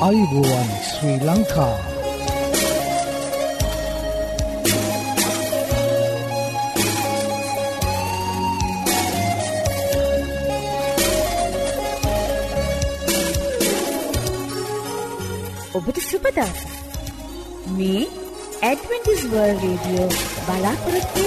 අයිබෝවන් ශ්‍රී ලංකා ඔබට සුපදස මේ ඇඩවෙන්ටිස් වර්ල් රේඩියෝ බලාපොරොත්වය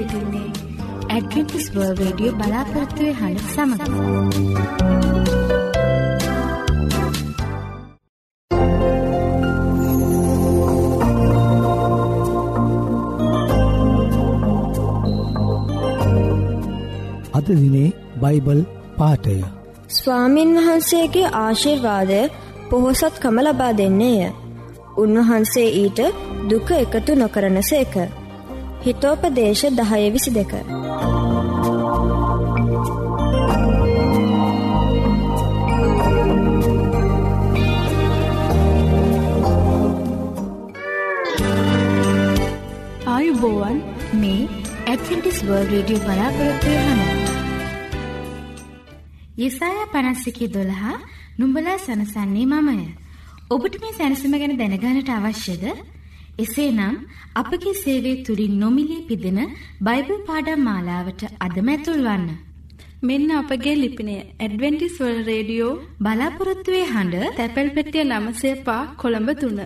සිටින්නේ ඇඩ්වෙන්ටිස් වර්ල් රේඩියෝ බලාපොරත්තුවේ හඬ සමඟ. අද දිනේ බයිබල් පාටය ස්වාමින් වහන්සේගේ ආශිර්වාදය පොහොසත්කම ලබා දෙන්නේය. උන්වහන්සේ ඊට දුක එකතු නොකරන සේක. හිතෝපදේශ දහය විසි දෙක. ආයුබෝවන් මේ ඇත්ටිස් වර්ල් රඩිය බලාපොරොත්වය හන. යෙසාය පනස්සිකි දොළහා නුඹලා සනසන්නේ මමය. ඔබට මේ සැනසම ගැන දැනගානට අවශ්‍යද? එසේනම් අපගේ සේවය තුළින් නොමිලේ පිදෙන බයිබල් පාඩම් මාලාවට අදම ඇතුල් වන්න. මෙන්න අපගේ ලිපිනය ඇඩවෙන්ටිස් වල් රේඩියෝ බලාපොරොත්තුවේ හඬ තැපැල් පෙටිය නමසේපා කොළඹ තුන්න.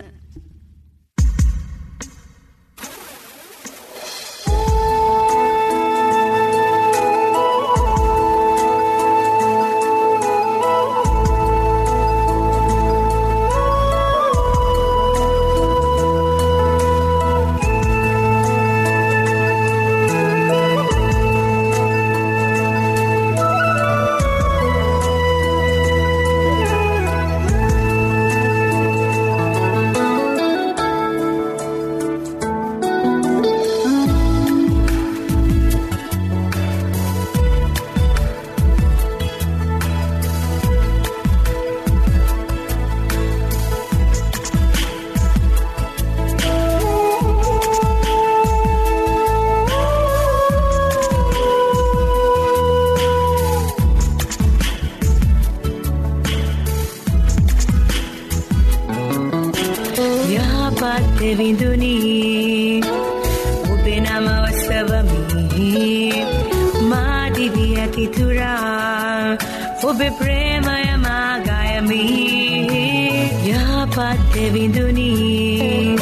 යහපත් විඳුනි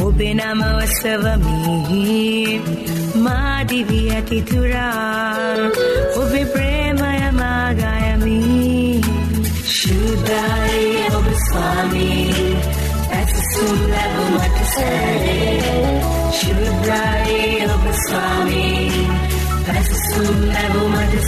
ඔබේ නම ඔස්සවමි මාදිවී ඇතිතුරා ඔබේ ප්‍රේමය මාගයමි. ශුද්ධයි ඔබ ස්වාමී. ඇසසුම් ලැබුමට සැරේ. ශුද්ධයි ඔබ ස්වාමී. ඇසසුම් ලැබුමට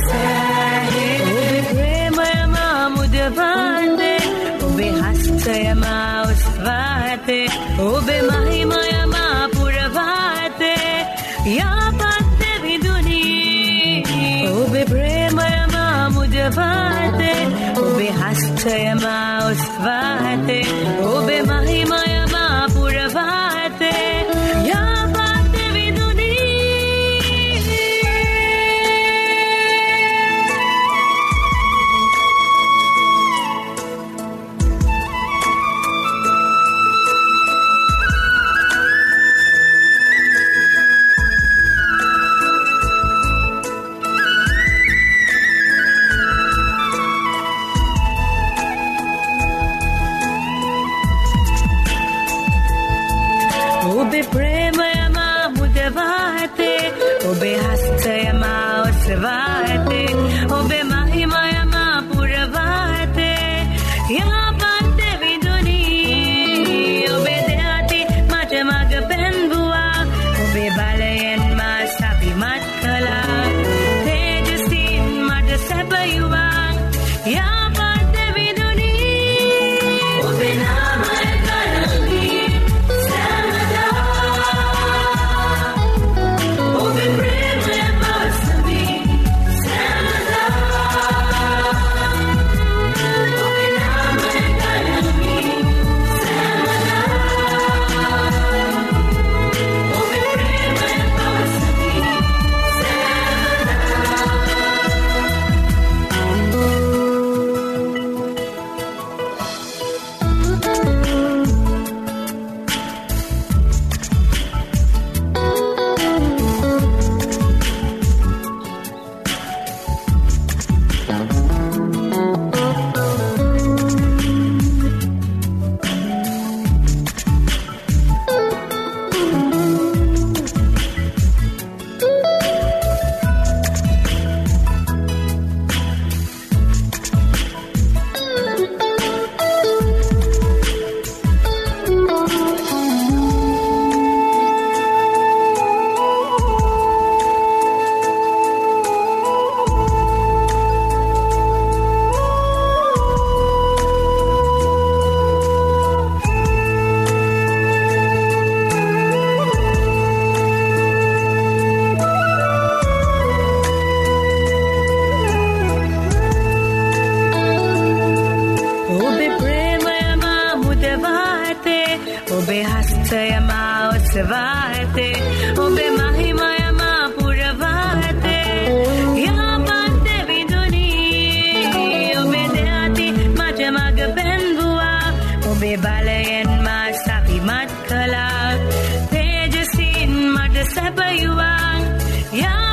you want.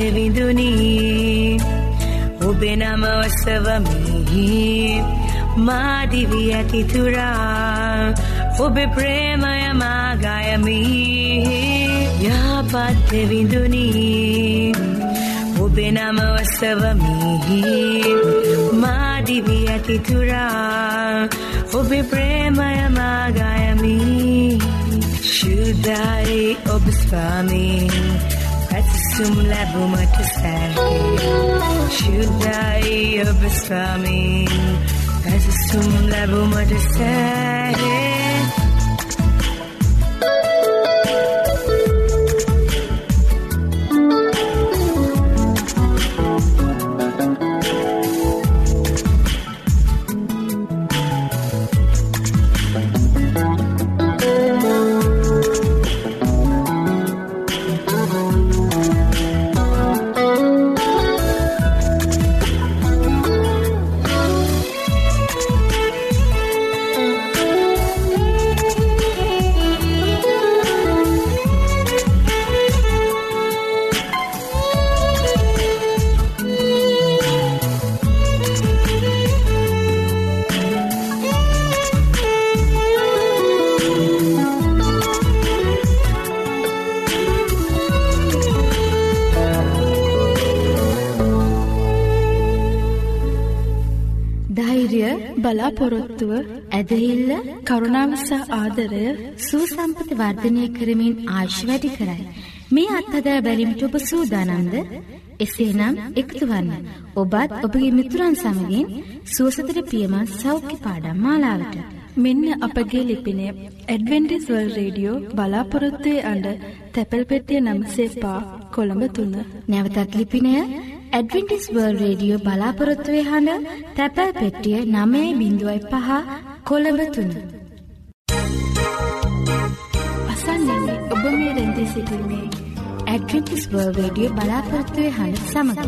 යාපත්ත විදුනී ඔබේ නම ඔස්සවමිහි මාදිවී ඇතිතුරා ඔබේ ප්‍රේමය මාගයමි යාපත්ත විදුනී ඔබේ නම ඔස්සවමිහි මාදිවී ඇතිතුරා ඔබේ ප්‍රේමය මාගයමි ශුද්ධයි ඔබ ස්වාමීන් जुमला घुमट सैर शुद्धाई अब स्वामी जुमला घुमट सैर බලාපොරොත්තුව ඇදහිල්ල කරුණාව සහ ආදරය සූසම්පත වර්ධනය කරමින් ආශ් වැඩි කරයි. මේ අත්හදා බැලිමිට ඔබ සූදානන්ද එසේනම් එකතු වන්න. ඔබත් ඔබගේ මිතුරන් සමගින් සුවසතර පියමත් සෞඛ්‍ය පාඩම් මාලාවට. මෙන්න අපගේ ලිපිනය ඇඩවෙන්ටිස් වල් රේඩියෝ බලාපොරොත්තුවේ අඩ තැපැල් පෙටිය නම්සේ පා කොළඹ තුන්න. නැවතත් ලිපිනය ඇඩවිටිස් වර්ල් රේඩියෝ බලාපොරොත්තුවේ හඬ තැපැල් පෙට්ටිය නමේ බිඳුවයි පහ කොළඹ තුන්න. අසන්නන්නේ ඔබ මේ රැඳී සිටින්නේ. ඇඩවිටිස් වර්ල් රේඩියෝ බලාපොරොත්තුවේ හඬ සමඟ.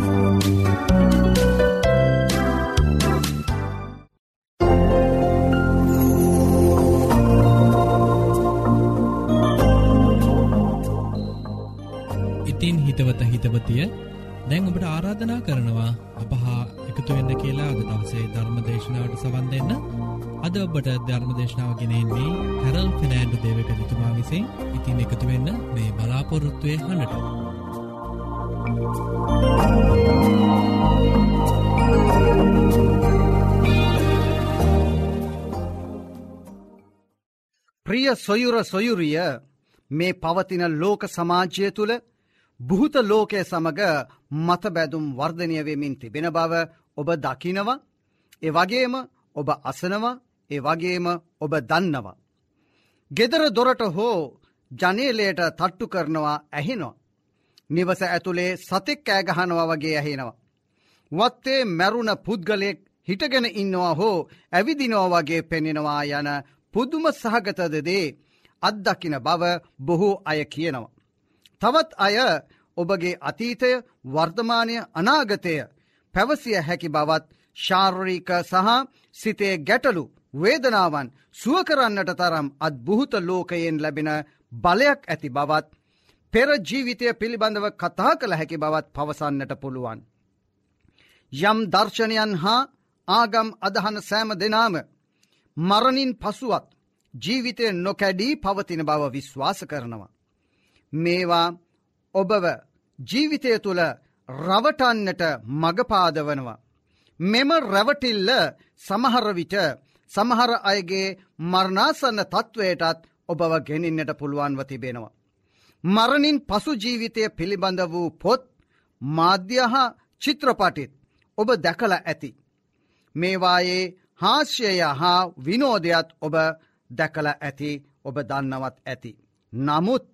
ඉතින් හිතවත හිතවතිය දැන් ඔබට ආරාධනා කරනවා අපහා එකතු වෙන්න කියලා අද දවසේ ධර්ම දේශනාවට සවන් දෙන්න. අද ඔබට ධර්ම දේශනාව ගෙනෙන්නේ හැරල් ෆිනෑන්ඩු දේවපැතිතුමා විසින් ඉතින් එකතු වෙන්න මේ බලාපොරොත්තුවය හඬට. ප්‍රිය සොයුර සොයුරිය මේ පවතින ලෝක සමාජය තුළ බුහත ලෝකය සමඟ මතබැදුම් වර්ධනය වෙමින් තිබෙන බව ඔබ දකිනවා ඒ වගේම ඔබ අසනවා ඒ වගේම ඔබ දන්නවා. ගෙදර දොරට හෝ ජනේලයට තට්ටු කරනවා ඇහෙනවා. නිවස ඇතුළේ සතෙක් කෑගහනවා වගේ ඇහෙනවා. වත්තේ මැරුණ පුද්ගලයෙක් හිටගෙන ඉන්නවා හෝ ඇවිදිනවා වගේ පෙනෙනවා යන පුදුම සහගතදදේ අත්දකින බව බොහෝ අය කියනවා. තවත් අය ඔබගේ අතීතය වර්තමානය අනාගතය පැවසිය හැකි බවත් ශාර්රීක සහ සිතේ ගැටලු වේදනාවන් සුවකරන්නට තරම් අත් බුහත ලෝකයෙන් ලැබෙන බලයක් ඇති බවත් පෙර ජීවිතය පිළිබඳව කතා කළ හැකි බවත් පවසන්නට පුළුවන්. යම් දර්ශනයන් හා ආගම් අදහන සෑම දෙනාම මරණින් පසුවත් ජීවිතය නොකැඩී පවතින බව විශ්වාස කරනවා. මේවා ඔබව ජීවිතය තුළ රවටන්නට මගපාදවනවා. මෙම රැවටිල්ල සමහරවිට සමහර අයගේ මරණාසන්න තත්ත්වයටත් ඔබව ගෙනින්නට පුළුවන්ව තිබෙනවා. මරණින් පසු ජීවිතය පිළිබඳ වූ පොත් මාධ්‍ය හා චිත්‍රපටිත් ඔබ දැකල ඇති. මේවායේ හාස්‍යය හා විනෝධයත් ඔබ දැකල ඇති ඔබ දන්නවත් ඇති. නමුත්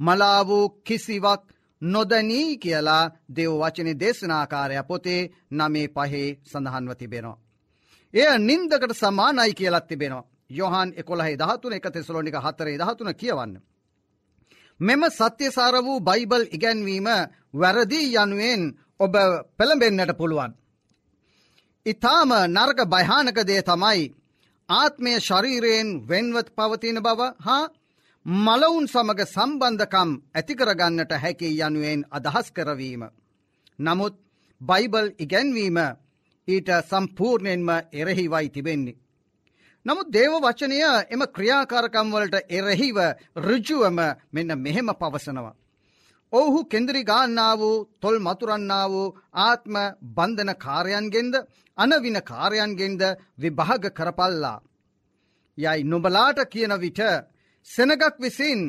මලා වූ කිසිවක් නොදනී කියලා දෙව් වචන දේශනාකාරය පොතේ නමේ පහේ සඳහන්ව තිබෙනවා. එය නින්දකට සමානයි කියලත් තිබෙනවා. යොහන් එකොළහහි දහතුන එක තෙසලෝනික හතරේ දහතුන කියවන්න. මෙම සත්‍යසාර වූ බයිබල් ඉගැන්වීම වැරදිී යනුවෙන් ඔබ පෙළඹෙන්න්නට පුළුවන්. ඉතාම නර්ග භයානකදේ තමයි ආත්මය ශරීරයෙන් වෙන්වත් පවතින බව හා මලවුන් සමග සම්බන්ධකම් ඇතිකරගන්නට හැකි යනුවෙන් අදහස් කරවීම. නමුත් බයිබල් ඉගැන්වීම ඊට සම්පූර්ණයෙන්ම එරෙහිවයි තිබෙන්නේ. නමුත් දේව වචනය එම ක්‍රියාකාරකම්වලට එරෙහිව රුජුවම මෙන්න මෙහෙම පවසනවා. ඔවුහු කෙන්දරි ගාන්නා වූ තොල් මතුරන්නා වූ ආත්ම බන්ධන කාරයන්ගෙන්ද අනවින කාරයන්ගෙන්ද විභාග කරපල්ලා. යයි නොබලාට කියන විට සෙනගක් විසින්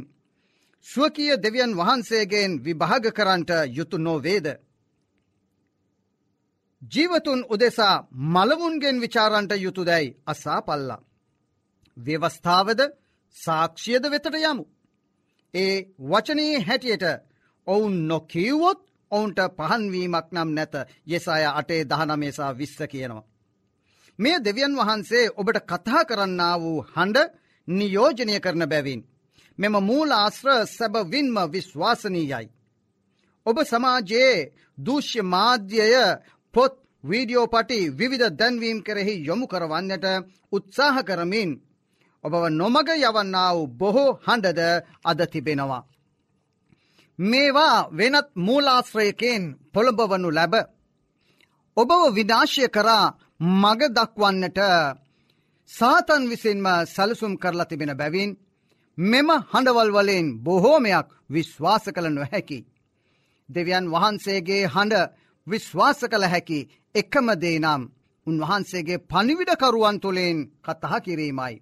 ස්වකීය දෙවියන් වහන්සේගෙන් විභාග කරන්ට යුතු නොවේද. ජීවතුන් උදෙසා මළවුන්ගෙන් විචාරන්ට යුතුදැයි අසා පල්ලා. ව්‍යවස්ථාවද සාක්ෂියද වෙතට යමු. ඒ වචනයේ හැටියට ඔවුන් නොකිව්වොත් ඔවුන්ට පහන්වීමක් නම් නැත යෙසාය අටේ දහනමේසා විස්ස කියනවා. මේ දෙවියන් වහන්සේ ඔබට කතා කරන්න වූ හඬ නියෝජනය කරන බැවින්. මෙම මූල ආශ්‍ර සැබවින්ම විශ්වාසනීයයි. ඔබ සමාජයේ දෘශ්‍ය මාධ්‍යය පොත් වීඩියෝ පටි විවිධ දැන්වීම් කෙරෙහි යොමු කරවන්නට උත්සාහ කරමින් ඔබව නොමග යවන්නා වූ බොහෝ හඬද අද තිබෙනවා. මේවා වෙනත් මූලාශ්‍රයකෙන් පොළඹවනු ලැබ. ඔබව විනාශය කරා මග දක්වන්නට සාතන් විසින්ම සැලසුම් කරලා තිබෙන බැවින් මෙම හඬවල් වලින් බොහෝමයක් විශ්වාස කළ නොහැකි. දෙවියන් වහන්සේගේ හඬ විශ්වාස කළ හැකි එකම දේ නම් උන්වහන්සේගේ පනිවිඩකරුවන් තුළින් කතහ කිරීමයි.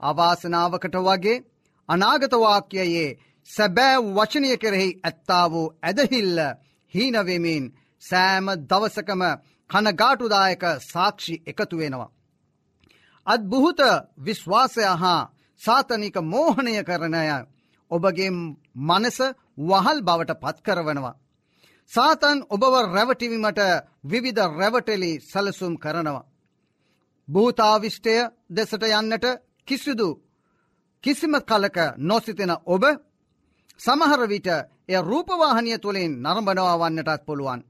අවාසනාවකට වගේ අනාගතවාක්‍යයේ සැබෑ වචනය කෙරෙහි ඇත්තා වූ ඇදහිල්ල හීනවෙමින් සෑම දවසකම කනගාටුදායක සාක්ෂි එකතු වෙනවා. අත් බුහුත විශ්වාසය හා සාතනික මෝහණය කරණය ඔබගේ මනස වහල් බවට පත්කරවනවා. සාතන් ඔබව රැවටිවීමට විවිධ රැවටෙලි සැලසුම් කරනවා. භූතාවිෂ්ටය දෙසට යන්නට කිසිදු කිසිම කලක නොසිතෙන ඔබ සමහර විට එය රූපවාහනය තුළින් නරඹනවා වන්නටත් පුළුවන්.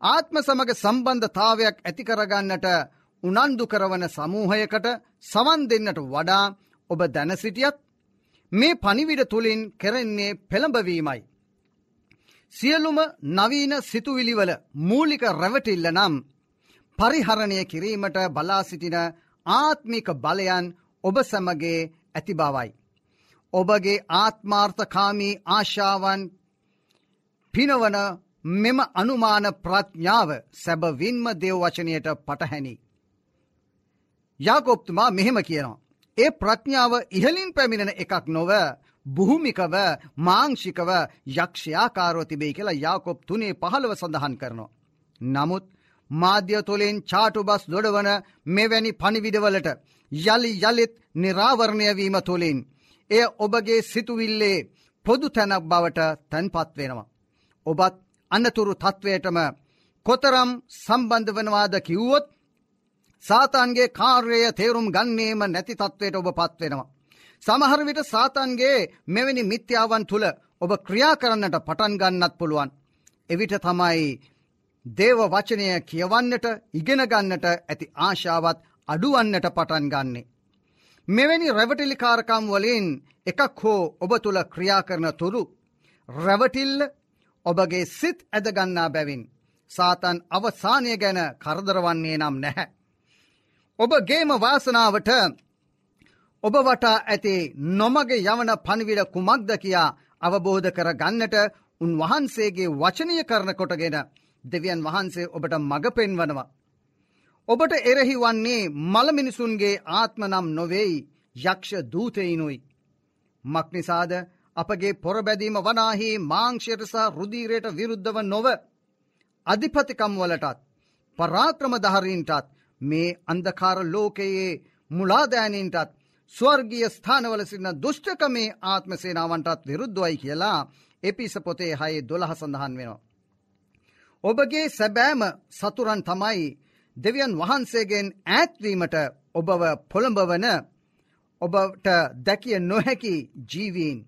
ආත්ම සමග සම්බන්ධතාවයක් ඇතිකරගන්නට උනන්දු කරවන සමූහයකට සවන් දෙන්නට වඩා ඔබ දැනසිටියත් මේ පනිවිඩ තුළින් කෙරෙන්නේ පෙළඹවීමයි. සියලුම නවීන සිතුවිලිවල මූලික රැවටිල්ල නම් පරිහරණය කිරීමට බලා සිටින ආත්මික බලයන් ඔබ සමගේ ඇති බවයි. ඔබගේ ආත්මාර්ථකාමී ආශාවන් පිනවන මෙම අනුමාන ප්‍රඥාව සැබවින්ම දෙව්වචනයට පටහැනි. යාකොප්තුමා මෙහෙම කියනවා. ඒ ප්‍රඥාව ඉහලින් පැමිණෙන එකක් නොව බුහුමිකව මාංෂිකව යක්ෂයාකාරෝ තිබේ කියලා යාකොප් තුනේ පහළව සඳහන් කරනවා. නමුත් මාධ්‍ය තුළින් චාටු බස් දොඩවන මෙවැනි පනිවිඩවලට යළි යළිත් නිරාවරණයවීම තුළින් එය ඔබගේ සිතුවිල්ලේ පොදු තැනක් බවට තැන්පත් වෙනවා. ඔබත් අන්නතුරු තත්ත්වයටම කොතරම් සම්බන්ධ වනවාද කිව්වොත් සාතන්ගේ කාර්යය තේරුම් ගන්නේම නැති තත්ත්වයට ඔබ පත්වෙනවා. සමහර විට සාතන්ගේ මෙවැනි මිත්‍යාවන් තුළ ඔබ ක්‍රියා කරන්නට පටන් ගන්නත් පුළුවන්. එවිට තමයි දේව වචනය කියවන්නට ඉගෙනගන්නට ඇති ආශාවත් අඩුවන්නට පටන් ගන්නේ. මෙවැනි රැවටිලිකාරකම් වලින් එකක් හෝ ඔබ තුළ ක්‍රියා කරන තුරු රැවටිල්ල ඔබගේ සිත් ඇදගන්නා බැවින් සාතන් අවසානය ගැන කරදරවන්නේ නම් නැහැ. ඔබගේම වාසනාවට ඔබ වටා ඇති නොමග යවන පණවිඩ කුමක්ද කියා අවබෝධ කර ගන්නට උන්වහන්සේගේ වචනය කරන කොටගෙන දෙවියන් වහන්සේ ඔබට මඟ පෙන්වනවා. ඔබට එරෙහි වන්නේ මළමිනිසුන්ගේ ආත්ම නම් නොවෙයි යක්ෂ දූතයිනුයි. මක්නිසාද අපගේ පොරබැදීම වනාහි මාංක්ෂයට සහ රුදීරයට විරුද්ධව නොව අධිපතිකම් වලටත් පරාක්‍රම දහරීන්ටත් මේ අන්දකාර ලෝකයේ මුලාදෑනින්ටත් ස්වර්ගිය ස්ථානවල සින්න දුෂ්ටකමේ ආත්ම සේනාවන්ටත් විරුද්ධවයි කියලා එපිස පොතේ හයේ දොළහ සඳහන් වෙනවා. ඔබගේ සැබෑම සතුරන් තමයි දෙවියන් වහන්සේගෙන් ඈත්වීමට ඔබව පොළඹවන ඔබට දැකිය නොහැකි ජීවීන්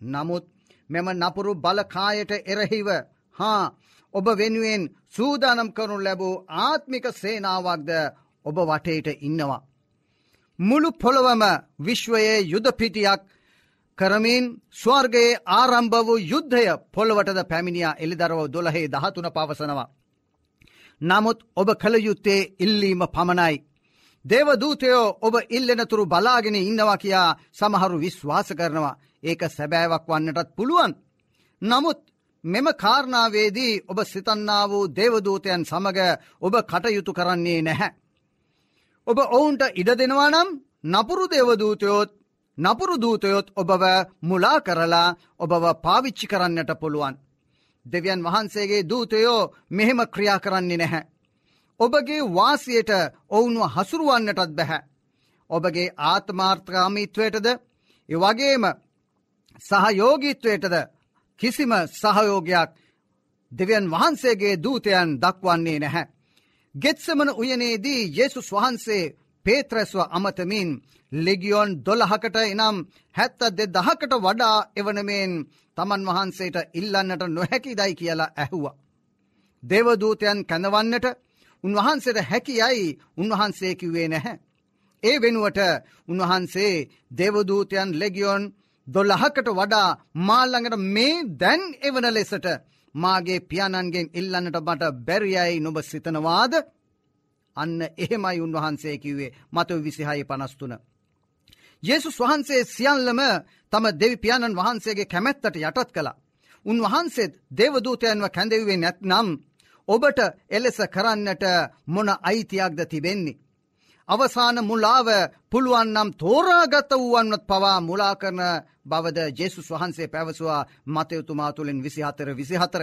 නමුත් මෙම නපුරු බලකායට එරහිව හා ඔබ වෙනුවෙන් සූදානම් කරනු ලැබූ ආත්මික සේනාවක්ද ඔබ වටේට ඉන්නවා. මුළු පොළොවම විශ්වයේ යුදපිටියක් කරමින් ස්වර්ගයේ ආරම්භ වූ යුද්ධය පොළොවටද පැමිණිය එළිදරව දොළහේ දහතුන පවසනවා. නමුත් ඔබ කළ යුත්තේ ඉල්ලීම පමණයි. දේවදූතයෝ ඔබ ඉල්ලෙනතුරු බලාගෙන ඉන්නවා කියා සමහරු විශ්වාස කරනවා. ඒක සැබෑවක් වන්නටත් පුළුවන්. නමුත් මෙම කාරණාවේදී ඔබ සිතන්නා වූ දේවදූතයන් සමඟ ඔබ කටයුතු කරන්නේ නැහැ. ඔබ ඔවුන්ට ඉඩ දෙනවා නම් නපුරු දේවදූතයොත් නපුරු දූතයොත් ඔබව මුලා කරලා ඔබව පාවිච්චි කරන්නට පුළුවන්. දෙවියන් වහන්සේගේ දූතයෝ මෙහෙම ක්‍රියා කරන්නේ නැහැ. ඔබගේ වාසියට ඔවුන්ව හසුරුවන්නටත් බැහැ. ඔබගේ ආත්මාර්ථකාමිත්වයටද වගේම සහයෝගීත්වයටද කිසිම සහයෝගයක් දෙවියන් වහන්සේගේ දූතයන් දක්වන්නේ නැහැ. ගෙත්සමන උයනේදී යේසුස් වහන්සේ පේත්‍රැස්ව අමතමින් ලෙගියොන් දොළහකට එනම් හැත්ත දෙ දහකට වඩා එවනමෙන් තමන් වහන්සේට ඉල්ලන්නට නොහැකි දයි කියලා ඇහුවා. දේවදූතයන් කැඳවන්නට උන්වහන්සේට හැකියයි උන්වහන්සේ කිව්වේ නැහැ. ඒ වෙනුවට උන්වහන්සේ දේවදූතයන් ලෙගියොන් දොල්ලහකට වඩා මාල්ලඟට මේ දැන් එවන ලෙසට මාගේ පියාණන්ගෙන් ඉල්ලන්නට මට බැරියයි නොබ සිතනවාද අන්න එහෙමයි උන්වහන්සේ කිව්වේ මතව විසිහයි පනස්තුන. යේසුස් වහන්සේ සියල්ලම තම දෙවි පියාණන් වහන්සේගේ කැමැත්තට යටත් කළා. උන්වහන්සේත් දේවදූතයන්ව කැඳවුවේ නැත්නම් ඔබට එලෙස කරන්නට මොන අයිතියක්ද තිබෙන්නේ. අවසාන මුලාව පුළුවන්නම් තෝරාගත වුවන්වත් පවා මුලා කරන බවද ජෙසුස් වහන්සේ පැවසවා මතයුතුමා තුළින් විසිහතර විසිහතර.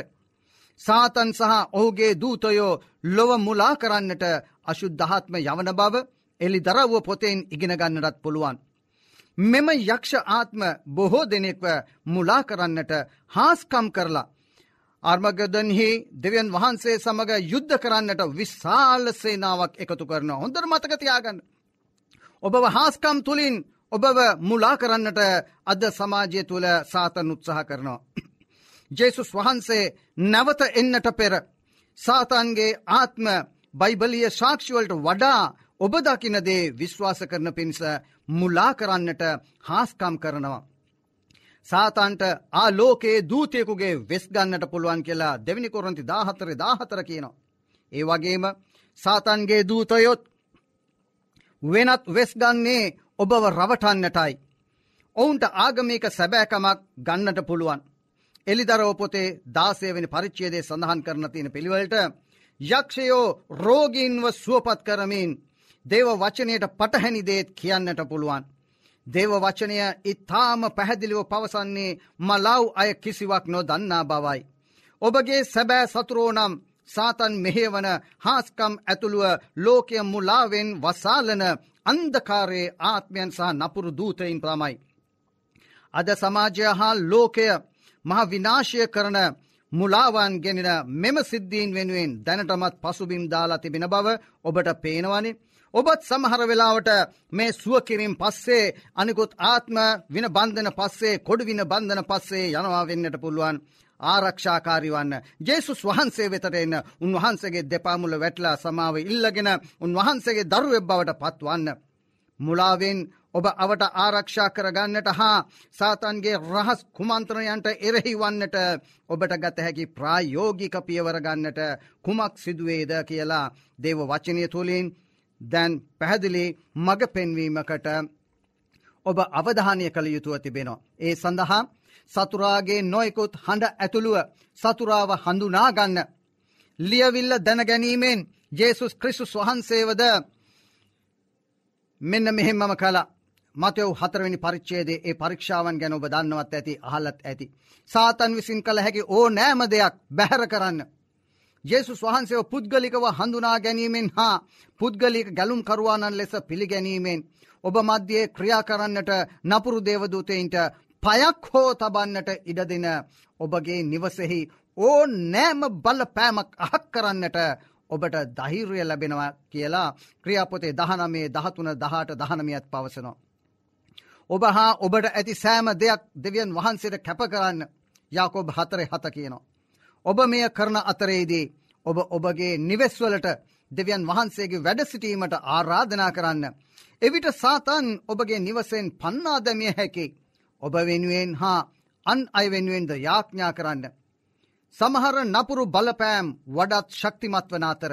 සාතන් සහ ඔහුගේ දූතයෝ ලොව මුලා කරන්නට අශුද්ධහත්ම යවන බව එලි දරව්ව පොතෙන් ඉගෙනගන්නටත් පුළුවන්. මෙම යක්ෂ ආත්ම බොහෝ දෙනෙක්ව මුලා කරන්නට හාස්කම් කරලා. අර්මගදන්හි දෙවියන් වහන්සේ සමඟ යුද්ධ කරන්නට විශාල සේනාවක් එකතු කරන හොඳර මතකතියාගන්න. ඔබව හාස්කම් තුළින් ඔබව මුලා කරන්නට අද සමාජය තුළ සාතන් උත්සාහ කරනවා. ජේසුස් වහන්සේ නැවත එන්නට පෙර සාතන්ගේ ආත්ම බයිබලිය ශාක්ෂිවලට වඩා ඔබ දකිනදේ විශ්වාස කරන පිණිස මුලා කරන්නට හාස්කම් කරනවා. සාතන්ට ආලෝකයේ දූතයකුගේ වෙස් ගන්නට පුළුවන් කියලා දෙවිනි කොරන්ති දාහතර දාහතර කියනවා. ඒ වගේම සාතන්ගේ දූතයොත් වෙනත් වෙස් ගන්නේ ඔබව රවටන්නටයි. ඔවුන්ට ආගමික සැබෑකමක් ගන්නට පුළුවන්. එලිදරෝ පොතේ දාසයවෙනි පරිච්චේදේ සඳහන් කරන තියෙන පිළිවලට යක්ෂයෝ රෝගීන්ව සුවපත් කරමින් දේව වචනයට පටහැනිදේත් කියන්නට පුළුවන්. දේව වචනය ඉතාම පැහැදිලිව පවසන්නේ මලව් අය කිසිවක් නො දන්නා බවයි. ඔබගේ සැබෑ සතුරෝනම් සාතන් මෙහේවන හාස්කම් ඇතුළුව ලෝකය මුලාවෙන් වසාලන අන්දකාරයේ ආත්මයන් සහ නපුරු දූතයින් ප්‍රමයි. අද සමාජය හා ලෝකය මහ විනාශය කරන මුලාවන් ගෙනෙන මෙම සිද්ධීන් වෙනුවෙන් දැනටමත් පසුබිම් දාලා තිබෙන බව ඔබට පේනවනි. ඔබත් සමහර වෙලාවට මේ සුවකිරින් පස්සේ අනිකුත් ආත්ම වින බන්ධන පස්සේ කොඩුවින බන්ධන පස්සේ යනවා වෙන්නට පුළුවන්. ආරක්ෂාකාරි වන්න. ජේසුස් වහන්සේ වෙතට එන්න උන්වහන්සේගේ දෙපාමුල වැටලා සමාව ඉල්ලගෙන උන්වහන්සේගේ දරුවෙබ් බවට පත්වන්න. මුලාවෙන් ඔබ අවට ආරක්ෂා කරගන්නට හා සාතන්ගේ රහස් කුමන්ත්‍රණයන්ට එරෙහි වන්නට ඔබට ගත හැකි ප්‍රායෝගික පියවරගන්නට කුමක් සිදුවේද කියලා දේව වචනය තුළින් දැන් පැහැදිලි මඟ පෙන්වීමකට ඔබ අවධානය කළ යුතුව තිබෙනවා. ඒ සඳහා සතුරාගේ නොයකුත් හඬ ඇතුළුව සතුරාව හඳුනාගන්න. ලියවිල්ල දැනගැනීමෙන් ජේසුස් ක්‍රිස්ුස් වහන්සේවද මෙන්න මෙහෙම්මම කලා මතයව හතරවෙනි පරිච්චේදේ ඒ පරීක්ෂාවන් ගැන ඔබ දන්නවත් ඇති අහලත් ඇති. සාතන් විසින් කළ හැකි ඕ නෑම දෙයක් බැහැර කරන්න. ජේසුස් වහන්සේව පුද්ගලිකව හඳුනා ගැනීමෙන් හා පුද්ගලික ගැලුම් කරුවානන් ලෙස පිළිගැනීමෙන් ඔබ මධ්‍යයේ ක්‍රියා කරන්නට නපුරු දේවදූතයින්ට පයක් හෝ තබන්නට ඉඩදින ඔබගේ නිවසෙහි ඕ නෑම බල පෑමක් අහක් කරන්නට ඔබට දහිර්ය ලැබෙනවා කියලා ක්‍රියාපොතේ දහනමේ දහතුන දහට දහනමියත් පවසනවා. ඔබ හා ඔබට ඇති සෑම දෙයක් දෙවියන් වහන්සේට කැප කරන්න යාකොබ හතරෙ හත කියනවා. ඔබ මෙය කරන අතරේදී ඔබ ඔබගේ නිවෙස්වලට දෙවියන් වහන්සේගේ වැඩ සිටීමට ආරාධනා කරන්න. එවිට සාතන් ඔබගේ නිවසෙන් පන්නා දැමිය හැකි. ඔබ වෙනුවෙන් හා අන් අය වෙනුවෙන්ද යාඥා කරන්න. සමහර නපුරු බලපෑම් වඩත් ශක්තිමත් වන අතර.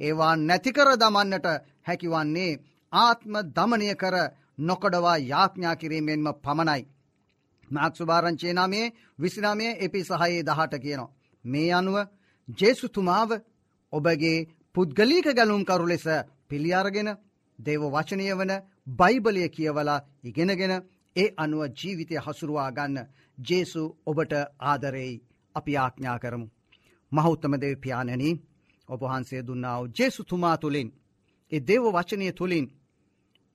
ඒවා නැතිකර දමන්නට හැකිවන්නේ ආත්ම දමනය කර නොකොඩවා යාඥා කිරීමෙන්ම පමණයි. මාක්සුභාරංචේ නාමේ විසිනාමය එපි සහයේ දහට කියනවා. මේ අනුව ජේසුතුමාව ඔබගේ පුද්ගලීක ගැලුම්කරු ලෙස පිළියාරගෙන දේව වචනය වන බයිබලය කියවලා ඉගෙනගෙන ඒ අනුව ජීවිතය හසුරුවා ගන්න ජේසු ඔබට ආදරෙයි අපි ආඥා කරමු. මහෞත්තම දෙව පියාණැන ඔබහන්සේ දුන්නාව ජේසුතුමා තුළින් ඒ දේව වචනය තුළින්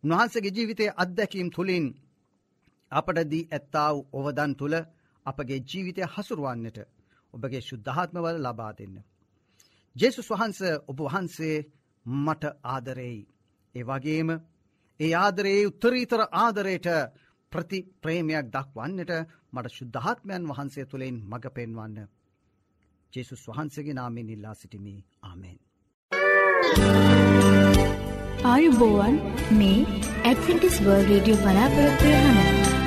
උන්වහන්සගේ ජීවිතය අත්දැකීම් තුළින් අපට දී ඇත්තාව ඔවදන් තුළ අපගේ ජීවිතය හසුරුවන්නට ඔබගේ ශුද්ධාත්මවල ලබා දෙන්න. ජෙසුස් වහන්ස ඔබ වහන්සේ මට ආදරෙයි. ඒ වගේම ඒ ආදරයේ උත්තරීතර ආදරයට ප්‍රති ප්‍රේමයක් දක්වන්නට මට ශුද්ධාත්මයන් වහන්සේ තුළින් මඟ පෙන්වන්න. ජෙසුස් වහන්සේගේ නාමෙන් ඉල්ලා සිටිමි ආමෙන්. ආයුබෝවන් මේ ඇඩ්විටිස් වර්ල් රේඩියෝ බලාපොරොත්වය හන.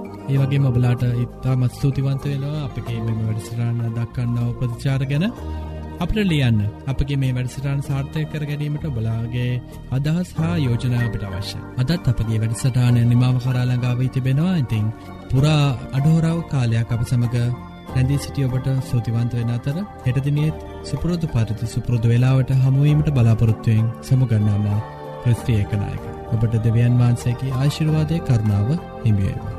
ඒවගේ මබලාට ඉත්තා මත් ස්තුතිවන්ත වෙනවා. අපගේ මෙම වැඩසිරන්න දක්කන්න උපතිචාර ගැන අපට ලියන්න. අපගේ මේ වැඩසටාන් සාර්ථය කර ගැනීමට බලාගේ අදහස් හා යෝජනා අපට අවශ්‍ය. අදත් අපගේ වැඩසටානය නිමාව කරාලඟාව තිබෙනවා. ඉතිං පුරා අඩහෝරාව කාලයක් අප සමඟ රැඳී සිටිය ඔබට සූතිවන්ත වෙන අතර හෙටදිනියත් සුපුරෝධ පරිති සුපුරෘධ වෙලාවට හමුවීමට බලාපොරොත්තුවයෙන් සමුගන්නන්න ප්‍රස්ත්‍රියකනායක ඔබට දෙවියන් වහන්සේකි ආශිර්වාදය කරුණාව හිමියේවා.